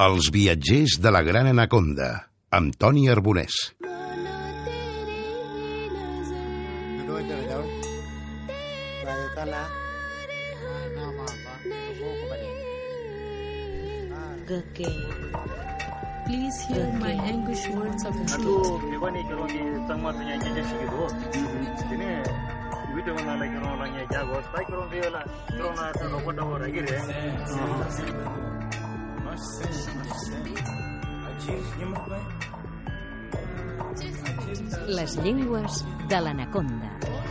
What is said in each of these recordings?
Els viatgers de la Gran Anaconda, amb Toni Arbonès. Duduk aja dah. Saya salah. Gage. Please hear my anguish words of ಅದು truth. ಬಿವನಿ ಕೆಲವೊಂದು ಸಂಗಮದ ನ್ಯಾಯ ಸಿಗಿದು ಇದನ್ನೇ ವಿಡಿಯೋ ನಾಳೆ ಕೆಲವು ನ್ಯಾಯ ಜಾಗ ಹೊಸ್ತಾ ಕೆಲವೊಂದು ಎಲ್ಲ ಕೆಲವೊಂದು ನೋಡ್ಕೊಂಡವರು ಆಗಿರಿ Les llengües de l'anaconda.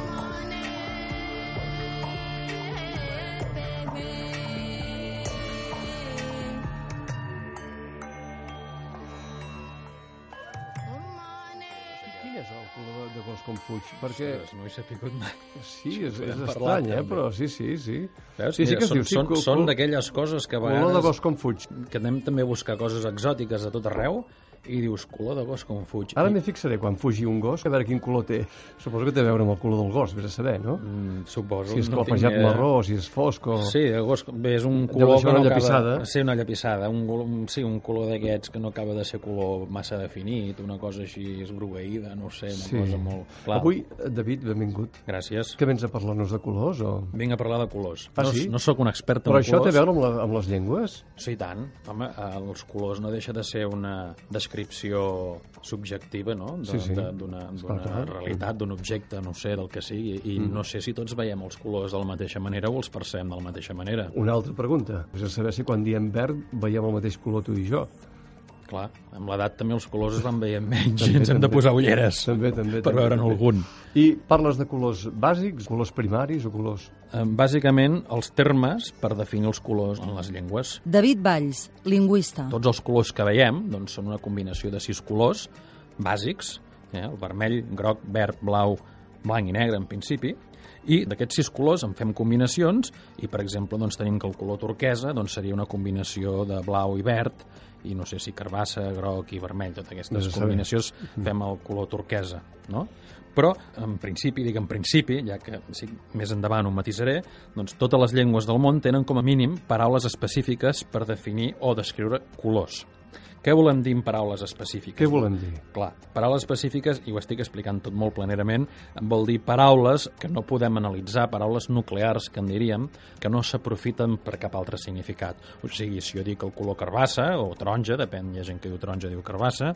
Fuig? Perquè Ostres, no he sapigut mai. sí, és, és estrany, eh? però sí, sí, sí. Veus? Sí, sí Mira, que són, diu, sí, són, són d'aquelles coses que a Color de vegades gos com fuig. que anem també a buscar coses exòtiques a tot arreu i dius, color de gos com fuig. Ara m'hi fixaré quan fugi un gos, a veure quin color té. Suposo que té a veure amb el color del gos, vés a saber, no? mm, suposo. Si és no tinc clapejat ni idea. marró, si és fosc o... Sí, el gos, bé, és un color que una no llapissada. acaba... Sí, una llapissada. Un, sí, un color d'aquests que no acaba de ser color massa definit, una cosa així esgrogueïda, no sé, una Sí. cosa molt... Clar, Avui, David, benvingut. Gràcies. Que vens a parlar-nos de colors o...? Vinc a parlar de colors. Ah, no, sí? no sóc un expert en Però això colors. té a veure amb, la, amb les llengües? Sí, tant. Home, eh, els colors no deixa de ser una descripció subjectiva, no? De- Sí, sí. D'una d'una clar. realitat, d'un objecte, no sé, del que sigui. I mm. no sé si tots veiem els colors de la mateixa manera o els percebem de la mateixa manera. Una altra pregunta. És a saber si quan diem verd veiem el mateix color tu i jo. Clar, amb l'edat també els colors es van veient menys També, i ens hem de també. posar ulleres També, també. per veure'n algun. I parles de colors bàsics, colors primaris o colors... Eh, Bàsicament, els termes per definir els colors en les llengües. David Valls, lingüista. Tots els colors que veiem doncs, són una combinació de sis colors bàsics, eh? el vermell, groc, verd, blau, blanc i negre en principi, i d'aquests sis colors en fem combinacions i, per exemple, doncs, tenim que el color turquesa doncs, seria una combinació de blau i verd i no sé si carbassa, groc i vermell, totes aquestes saber. combinacions fem el color turquesa, no? Però, en principi, dic en principi, ja que sí, més endavant ho matisaré, doncs totes les llengües del món tenen com a mínim paraules específiques per definir o descriure colors. Què volem dir amb paraules específiques? Què volem dir? Clar, paraules específiques, i ho estic explicant tot molt planerament, vol dir paraules que no podem analitzar, paraules nuclears, que en diríem, que no s'aprofiten per cap altre significat. O sigui, si jo dic el color carbassa o taronja, depèn, hi ha gent que diu taronja, diu carbassa,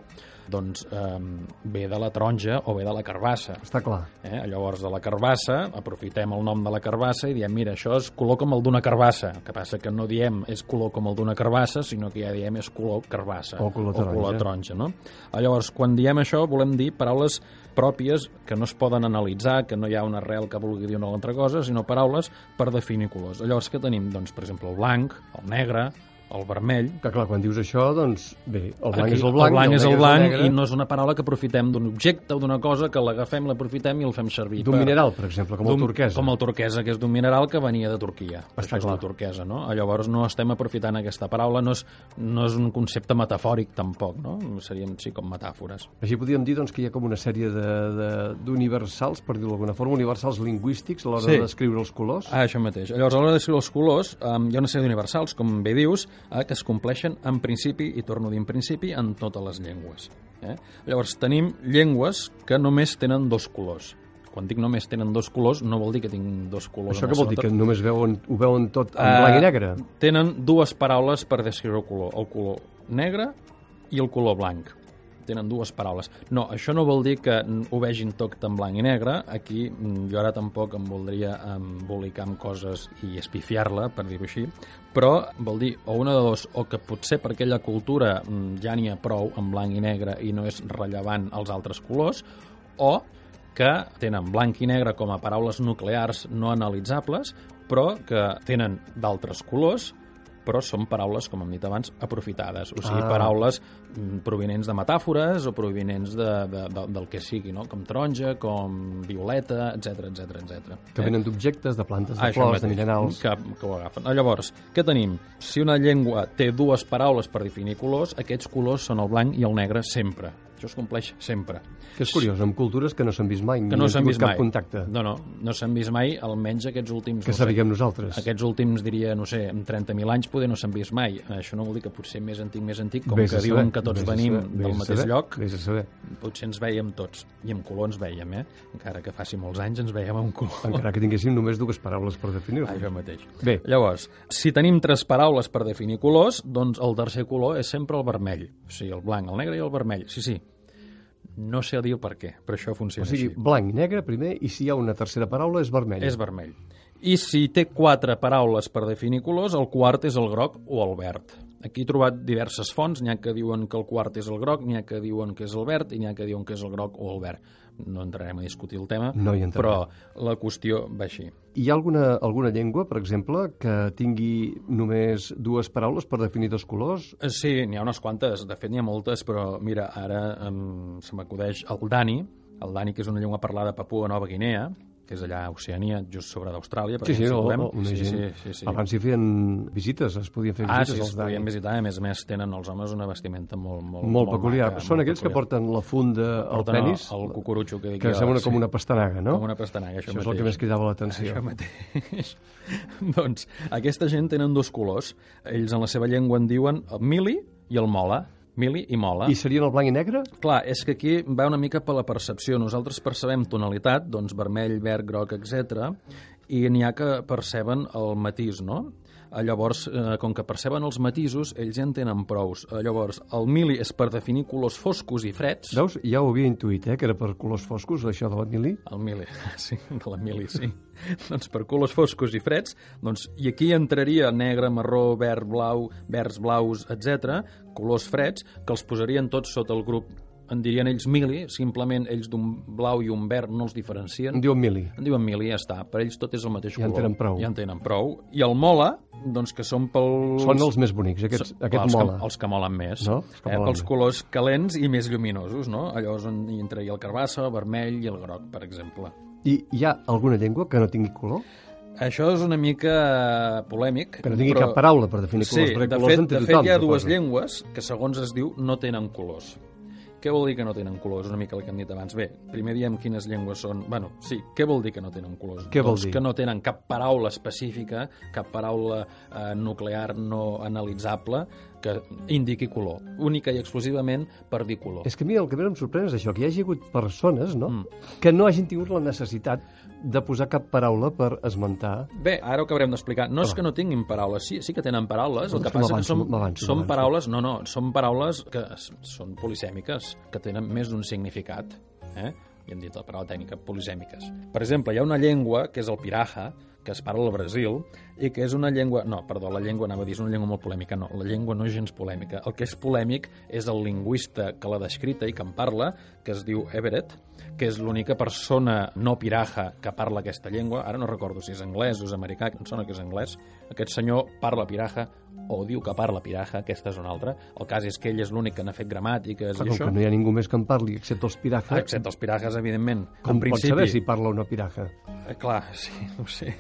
doncs eh, ve de la taronja o ve de la carbassa. Està clar. Eh? Llavors, de la carbassa, aprofitem el nom de la carbassa i diem, mira, això és color com el d'una carbassa. El que passa que no diem és color com el d'una carbassa, sinó que ja diem és color carbassa. O color O color taronja. taronja, no? Ah, Llavors, quan diem això, volem dir paraules pròpies que no es poden analitzar, que no hi ha una arrel que vulgui dir una altra cosa, sinó paraules per definir colors. Llavors, què tenim? Doncs, per exemple, el blanc, el negre, el vermell... Que clar, quan dius això, doncs, bé, el blanc Aquí, és el blanc, el blanc i és el negre blanc negre. i no és una paraula que aprofitem d'un objecte o d'una cosa que l'agafem, l'aprofitem i el fem servir. D'un per- mineral, per exemple, com el turquesa. Com el turquesa, que és d'un mineral que venia de Turquia. Està és clar. la turquesa, no? Llavors no estem aprofitant aquesta paraula, no és, no és un concepte metafòric tampoc, no? Serien, sí, com metàfores. Així podríem dir doncs, que hi ha com una sèrie d'universals, per dir-ho d'alguna forma, universals lingüístics a l'hora Sí. de descriure els colors. Ah, això mateix. Llavors, a l'hora de descriure els colors, eh, hi ha una sèrie d'universals, com bé dius, eh, que es compleixen en principi, i torno a dir en principi, en totes les llengües. Eh? Llavors, tenim llengües que només tenen dos colors. Quan dic només tenen dos colors, no vol dir que tinc dos colors. Això què vol dir? Que només veuen, ho veuen tot en Eh, blanc i negre? Tenen dues paraules per descriure el color. El color negre i el color blanc. Tenen dues paraules. No, això no vol dir que ho vegin tot en blanc i negre. Aquí jo ara tampoc em voldria embolicar amb coses i espifiar-la, per dir-ho així, però vol dir o una de dos, o que potser per aquella cultura ja n'hi ha prou en blanc i negre i no és rellevant els altres colors, o que tenen blanc i negre com a paraules nuclears no analitzables, però que tenen d'altres colors, però són paraules, com hem dit abans, aprofitades. O sigui, Ah. paraules mm, provinents de metàfores o provinents de, de, de, del que sigui, no? com taronja, com violeta, etc etc etc. Que venen d'objectes, de plantes, de això flors, de mateix, minerals... Que, que ho agafen. Ah, Llavors, què tenim? Si una llengua té dues paraules per definir colors, aquests colors són el blanc i el negre sempre. Això es compleix sempre. Que és curiós, amb cultures que no s'han vist mai, Que no han s'han vist cap mai. contacte, No, no, no s'han vist mai, almenys aquests últims... que no sé, sapiguem nosaltres. Aquests últims, diria, no sé, en 30.000 anys poder no s'han vist mai. Això no vol dir que potser més antic, més antic, com Vés que diuen que tots venim saber, del mateix saber, lloc, Vés a saber. potser ens veiem tots. I amb color ens veiem, eh? Encara que faci molts anys ens veiem amb color. Encara que tinguéssim només dues paraules per definir-ho. Això mateix. Bé. Llavors, si tenim tres paraules per definir colors, doncs el tercer color és sempre el vermell. O sigui, el blanc, el negre i el vermell. Sí, sí. No sé dir el per què, però això O funciona sigui, així. blanc i negre primer, i si hi ha una tercera paraula és vermell. És vermell. I si té quatre paraules per definir colors, el quart és el groc o el verd. Aquí he trobat diverses fonts, n'hi ha que diuen que el quart és el groc, n'hi ha que diuen que és el verd i n'hi ha que diuen que és el groc o el verd. No entrarem a discutir el tema, No hi però la qüestió va així. Hi ha alguna, alguna llengua, per exemple, que tingui només dues paraules per definir dos colors? Eh, Sí, n'hi ha unes quantes, de fet n'hi ha moltes, però mira, ara em, se m'acudeix el Dani, el Dani que és una llengua parlada a Papua Nova Guinea, que és allà a Oceania, just sobre d'Austràlia, Sí, sí, ens o, o, una sí, gent... sí, sí, sí. Abans s'hi feien visites, es podien fer Ah, visites sí, als es Dani. podien visitar, a més a més tenen els homes una vestimenta molt, molt, Molt, peculiar. maca, Són molt aquells que peculiar. porten la funda al penis, el, el cucurutxo que dic que jo, sembla sí. com una pastanaga, no? Com una pastanaga, això, Això és mateix. el que més cridava l'atenció. Això mateix. doncs aquesta gent tenen dos colors. Ells en la seva llengua en diuen el mili i el mola. Mili i mola. I serien el blanc i negre? Clar, és que aquí va una mica per la percepció. Nosaltres percebem tonalitat, doncs vermell, verd, groc, etc. i n'hi ha que perceben el matís, no? Eh, Llavors, eh, com que perceben els matisos, ells ja en tenen prous. Eh, Llavors, el mili és per definir colors foscos i freds. Veus? Ja ho havia intuït, eh, que era per colors foscos, això de la mili. El mili, sí, de la mili, sí. doncs per colors foscos i freds, doncs, i aquí entraria negre, marró, verd, blau, verds, blaus, etc, colors freds, que els posarien tots sota el grup en dirien ells mili, simplement ells d'un blau i un verd no els diferencien. En diuen mili. En diuen mili ja està. Per ells tot és el mateix Ja en color. tenen prou. Ja en tenen prou. I el mola, doncs que són pels... Són els més bonics, aquests, Són- aquest els mola. Que, els que molen més. No? Els que eh, molen pels més. colors calents i més lluminosos, no? Allò és on hi entraria el carbassa, el vermell i el groc, per exemple. I hi ha alguna llengua que no tingui color? Això és una mica polèmic. Que no tingui però... cap paraula per definir colors, Sí, perquè de colors fet, en té de fet hi ha dues llengües que, segons es diu, no tenen colors. Què vol dir que no tenen colors? Una mica el que hem dit abans. Bé, primer diem quines llengües són... Bueno, sí, què vol dir que no tenen colors? Què vol doncs dir? que no tenen cap paraula específica, cap paraula eh, nuclear no analitzable que indiqui color. Única i exclusivament per dir color. És que a mi el que més em sorprèn és això, que hi hagi hagut persones no? Mm. que no hagin tingut la necessitat de posar cap paraula per esmentar. Bé, ara ho acabarem d'explicar. No és que no tinguin paraules, sí, sí que tenen paraules, el que passa que són, són paraules... No, no, són paraules que són polisèmiques, que tenen més d'un significat. Eh? I hem dit la paraula tècnica, polisèmiques. Per exemple, hi ha una llengua, que és el piraja, que es parla al Brasil, i que és una llengua... No, perdó, la llengua anava a dir, és una llengua molt polèmica. No, la llengua no és gens polèmica. El que és polèmic és el lingüista que l'ha descrita i que en parla, que es diu Everett, que és l'única persona no piraja que parla aquesta llengua. Ara no recordo si és anglès o és americà, em sona que és anglès. Aquest senyor parla piraja o diu que parla piraja, aquesta és una altra. El cas és que ell és l'únic que n'ha fet gramàtiques i com això. que no hi ha ningú més que en parli, excepte els piraja, Ah, excepte els pirajes, evidentment. com en principi, saber si parla o no piraja? Eh, clar, sí, ho sé.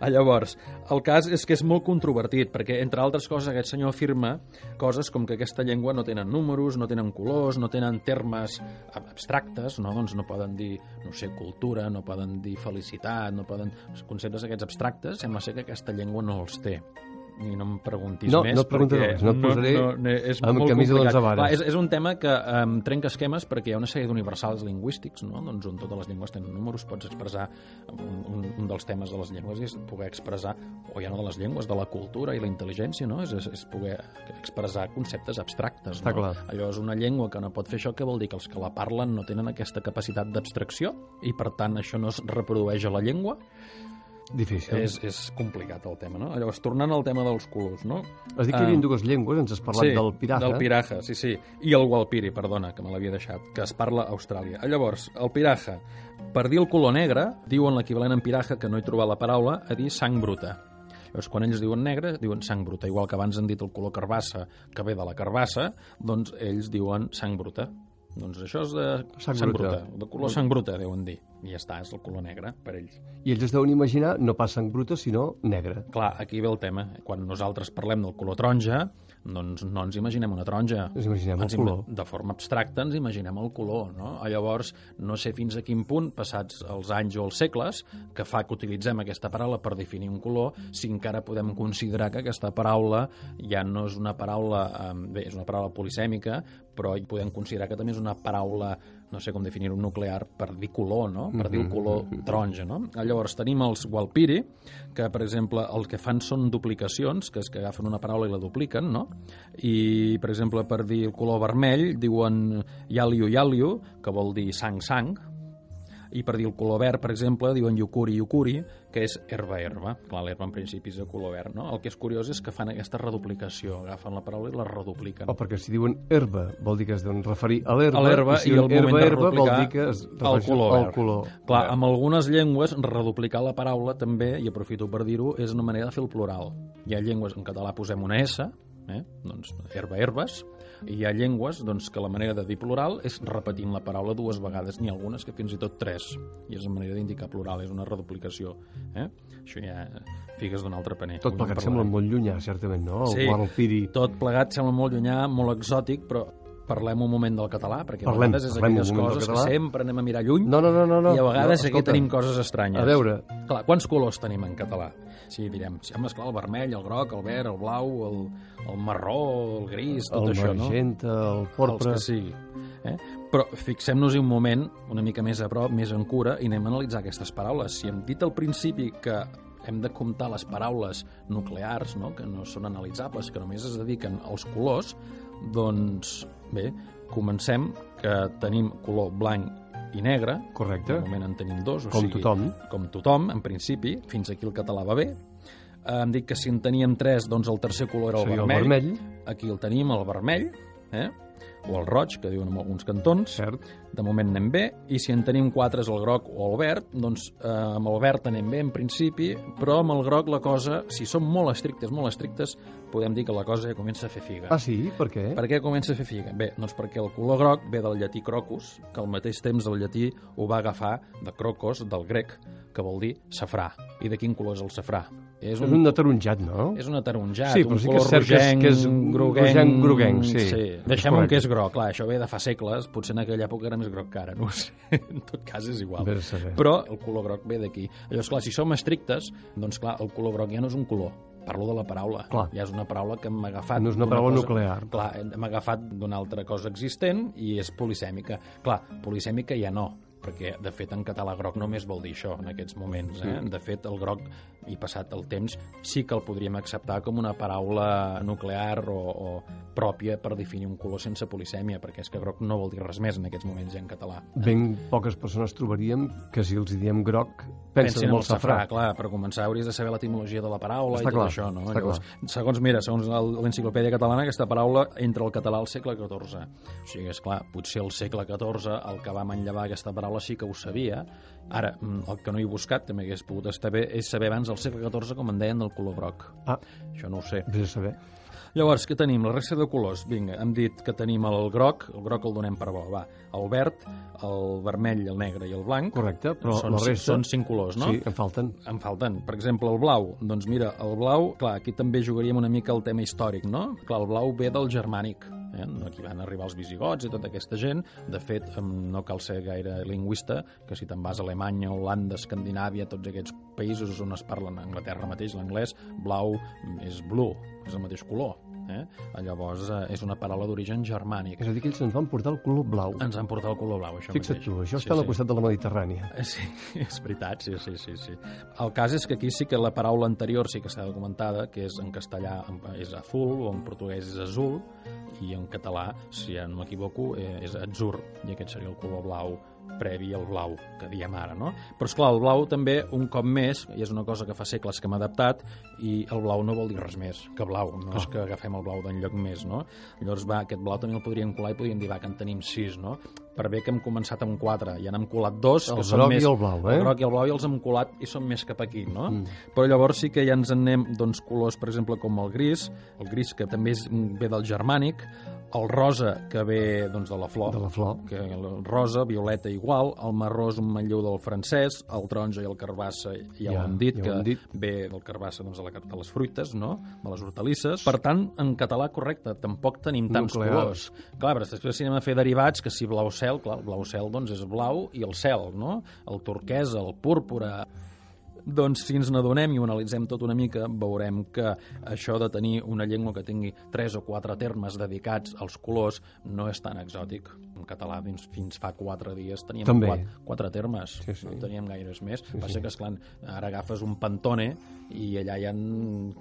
Ah, llavors, el cas és que és molt controvertit, perquè, entre altres coses, aquest senyor afirma coses com que aquesta llengua no tenen números, no tenen colors, no tenen termes ab- abstractes, no? doncs no poden dir, no sé, cultura, no poden dir felicitat, no poden... Els conceptes aquests abstractes, sembla ser que aquesta llengua no els té i no em preguntis No, més no et pregunto perquè res, no et posaré és amb molt camisa d'onze vares. És, és un tema que um, trenca esquemes perquè hi ha una sèrie d'universals lingüístics, no? doncs on totes les llengües tenen números, pots expressar un, un, un dels temes de les llengües és poder expressar, o ja no de les llengües, de la cultura i la intel·ligència, no? és, és, és poder expressar conceptes abstractes. Està no? clar. Allò és una llengua que no pot fer això, que vol dir que els que la parlen no tenen aquesta capacitat d'abstracció i per tant això no es reprodueix a la llengua. Difícil. És, és complicat el tema, no? Llavors, tornant al tema dels colors, no? Has dit que hi havia dues llengües, ens has parlat sí, del piraja. del piraja, sí, sí. I el walpiri, perdona, que me l'havia deixat, que es parla a Austràlia. Llavors, el piraja, per dir el color negre, diuen l'equivalent en piraja, que no he trobat la paraula, a dir sang bruta. Llavors, quan ells diuen negre, diuen sang bruta. Igual que abans han dit el color carbassa, que ve de la carbassa, doncs ells diuen sang bruta. Doncs això és de Sang sang bruta. bruta. De color sang bruta, deuen dir. I ja està, és el color negre per ells. I ells es deuen imaginar no pas sang bruta, sinó negra. Clar, aquí ve el tema. Quan nosaltres parlem del color taronja, doncs no ens imaginem una taronja. Ens imaginem el Ens ima- color. De forma abstracta ens imaginem el color, no? Llavors, no sé fins a quin punt, passats els anys o els segles, que fa que utilitzem aquesta paraula per definir un color, si encara podem considerar que aquesta paraula ja no és una paraula, eh, bé, és una paraula polisèmica, però podem considerar que també és una paraula, no sé com definir-ho, nuclear, per dir color, no? Per dir el color taronja, no? Llavors, tenim els Walpiri, que, per exemple, el que fan són duplicacions, que és que agafen una paraula i la dupliquen, no? I, per exemple, per dir el color vermell, diuen yaliu yaliu, que vol dir sang-sang, i per dir el color verd, per exemple, diuen yukuri yukuri, que és herba-herba. Clar, l'herba en principi és de color verd, no? El que és curiós és que fan aquesta reduplicació, agafen la paraula i la redupliquen. O perquè si diuen herba vol dir que es deuen referir a l'herba, a l'herba si i el moment herba, de herba vol dir que es refereixen color al color. Clar, amb algunes llengües, reduplicar la paraula també, i aprofito per dir-ho, és una manera de fer el plural. Hi ha llengües, en català posem una S, eh? doncs herba, herbes, i hi ha llengües doncs, que la manera de dir plural és repetint la paraula dues vegades, n'hi ha algunes que fins i tot tres, i és una manera d'indicar plural, és una reduplicació. Eh? Això ja figues d'un altre paner. Tot plegat sembla molt llunyà, certament, no? El Sí. Tot plegat sembla molt llunyà, molt exòtic, però parlem un moment del català, perquè Parlem, a vegades és aquelles coses que sempre anem a mirar lluny No, no, no, no. no. i a vegades no, aquí escolta, tenim coses estranyes. A veure, Clar, quants colors tenim en català? Sí, direm, sí, home, esclar, el vermell, el groc, el verd, el blau, el, el marró, el gris, tot el això, no? magenta, el porpra... Els que sigui. Eh? Però fixem-nos un moment, una mica més a prop, més en cura, i anem a analitzar aquestes paraules. Si hem dit al principi que hem de comptar les paraules nuclears, no? que no són analitzables, que només es dediquen als colors, doncs, bé, comencem que tenim color blanc i negre, Correcte. de moment en tenim dos, o Com sigui, tothom. com tothom, en principi, fins aquí el català va bé. Eh, Hem dit que si en teníem tres, doncs el tercer color era el Seria el vermell. vermell, Aquí el tenim, el vermell, eh? O el roig, que diuen en alguns cantons. cert. De moment anem bé, i si en tenim quatre és el groc o el verd, doncs eh, amb el verd anem bé en principi, però amb el groc la cosa, si som molt estrictes, molt estrictes, podem dir que la cosa ja comença a fer figa. Ah, sí? Per què? Per què comença a fer figa? Bé, doncs perquè el color groc ve del llatí crocus, que al mateix temps el llatí ho va agafar de crocos, del grec, que vol dir safrà. I de quin color és el safrà? És És un ataronjat, no? és un ataronjat, Sí, però un sí que color és cert que és- rogenc, que és groguenc... rogenc, groguenc, sí. sí. Deixem-ho que és groc, clar, això ve de fa segles, potser en aquella època era més groc que ara, no sé. En tot cas és igual. Però el color groc ve d'aquí. Llavors, clar, si som estrictes, doncs clar, el color groc ja no és un color, parlo de la paraula. Clar. Ja és una paraula que hem agafat... No és una paraula cosa- nuclear. Clar, hem agafat d'una altra cosa existent i és polisèmica. Clar, polisèmica ja no, perquè de fet en català groc només vol dir això en aquests moments. Eh? De fet, el groc, i passat el temps, sí que el podríem acceptar com una paraula nuclear o, o pròpia per definir un color sense polisèmia, perquè és que groc no vol dir res més en aquests moments ja en català. Ben poques persones trobaríem que si els diem groc pensen en el safrà. clar, per començar hauries de saber l'etimologia de la paraula Està i tot clar, això, no? Llavors, segons, mira, segons l'enciclopèdia catalana, aquesta paraula entra al català al segle XIV. O sigui, és clar, potser al segle XIV el que va manllevar aquesta paraula sí que ho sabia. Ara, mm, el que no he buscat, també hagués pogut estar bé, és saber abans del segle XIV com en deien del color groc. Ah, Això no ho sé. vés a saber. Llavors, què tenim? La resta de colors. Vinga, hem dit que tenim el groc, el groc el donem per bo, va. El verd, el vermell, el negre i el blanc. Correcte, però són, la resta... Són cinc colors, no? Sí, en falten. En falten. Per exemple, el blau. Doncs mira, el blau, clar, aquí també jugaríem una mica el tema històric, no? Clar, el blau ve del germànic. Eh? Aquí van arribar els visigots i tota aquesta gent. De fet, no cal ser gaire lingüista, que si te'n vas a Alemanya, Holanda, Escandinàvia, tots aquests països on es parlen a Anglaterra mateix, l'anglès, blau és blue, és el mateix color. Eh? Llavors, eh, és una paraula d'origen germànic. És a dir, que ells ens van portar el color blau. Ens han portat el color blau, això Fixa't mateix. tu, això Sí, està al sí. costat de la Mediterrània. Eh, Sí, és veritat, sí, sí, sí, sí. El cas és que aquí sí que la paraula anterior sí que està documentada, que és en castellà és azul, o en portuguès és azul, i en català, si ja no m'equivoco, eh, és atzur, i aquest seria el color blau previ al blau que diem ara, no? Però, és clar el blau també, un cop més, i és una cosa que fa segles que hem adaptat, i el blau no vol dir res més que blau, no és que agafem el blau d'enlloc més, no? Llavors, va, aquest blau també el podríem colar i podríem dir, va, que en tenim sis, no? Per bé que hem començat amb quatre, ja n'hem colat dos, El que són groc més... i el blau, eh? El groc i el blau i els hem colat i són més cap aquí, no? Mm. Però llavors sí que ja ens en anem doncs, colors, per exemple, com el gris, el gris que també és, ve del germànic, el rosa que ve doncs, de la flor, De la flor. que el rosa, violeta igual, el marró és un manlleu del francès, el taronja i el carbassa ja, Ja, ho hem dit, ja ho que hem dit. ve del carbassa doncs, de, la, de les fruites, no? de les hortalisses. Per tant, en català correcte, tampoc tenim tants Nuclears. colors. Clar, però després si anem a fer derivats, que si blau cel, clar, el blau cel doncs, és blau i el cel, no? El turquesa, el púrpura... Doncs si ens n'adonem i ho analitzem tot una mica, veurem que això de tenir una llengua que tingui tres o quatre termes dedicats als colors no és tan exòtic. En català fins, fins fa quatre dies teníem També. quatre, quatre termes, Sí, sí. no teníem gaires més. Sí, Passa sí. que, esclar, ara agafes un pantone i allà hi ha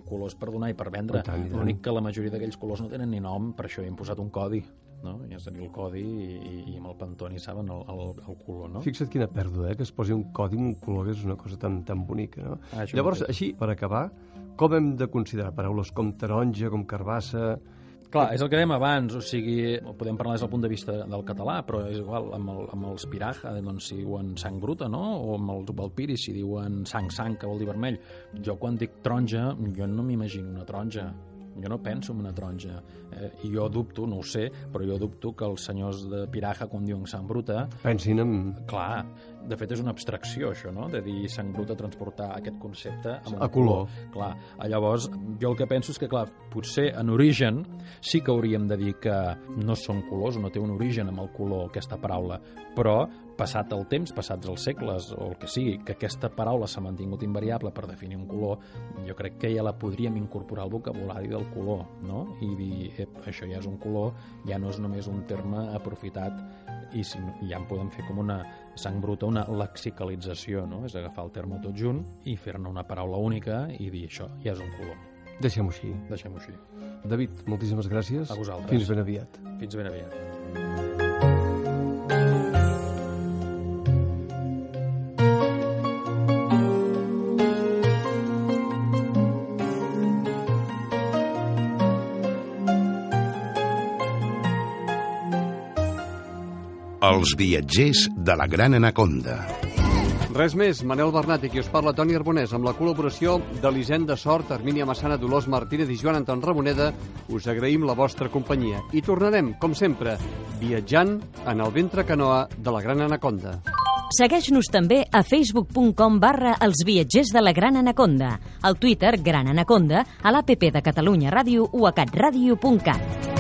colors per donar i per vendre. L'únic que la majoria d'aquells colors no tenen ni nom, per això hi hem posat un codi. No? I has de tenir el codi i, i, amb el pantone saben el, el, el color, no? Fixa't quina pèrdua, eh? que es posi un codi amb un color que és una cosa tan, tan bonica. No? Ah, Llavors, mateix. així, per acabar, com hem de considerar paraules com taronja, com carbassa... Clar, és el que dèiem abans, o sigui, podem parlar des del punt de vista del català, però és igual, amb, el, amb els piraja, doncs si diuen sang bruta, no? O amb els valpiri, si diuen sang-sang, que vol dir vermell. Jo quan dic taronja, jo no m'imagino una taronja. Jo no penso en una taronja. Eh, I jo dubto, no ho sé, però jo dubto que els senyors de Piraja, quan diuen sang bruta, Pensin en... clar, de fet és una abstracció, això, no?, de dir sang bruta, transportar aquest concepte amb A color. Clar, llavors, jo el que penso és que, clar, potser en origen sí que hauríem de dir que no són colors, no té un origen amb el color, aquesta paraula, però passat el temps, passats els segles, o el que sigui, que aquesta paraula s'ha mantingut invariable per definir un color, jo crec que ja la podríem incorporar al vocabulari del color, no? I dir, ep, això ja és un color, ja no és només un terme aprofitat, i si ja en podem fer com una sang bruta, una lexicalització, no? És agafar el terme tot junt i fer-ne una paraula única i dir això ja és un color. Deixem-ho així. Deixem-ho així. David, moltíssimes gràcies. A vosaltres. Fins ben aviat. Fins ben aviat. Els viatgers de la Gran Anaconda. Res més, Manel Bernat i qui us parla Toni Arbonès amb la col·laboració d'Elisenda Sort, Armínia Massana, Dolors Martínez i Joan Anton Ramoneda us agraïm la vostra companyia i tornarem, com sempre, viatjant en el ventre canoa de la Gran Anaconda. Segueix-nos també a facebook.com barra els viatgers de la Gran Anaconda, al Twitter Gran Anaconda, a l'APP de Catalunya Ràdio o a catradio.cat.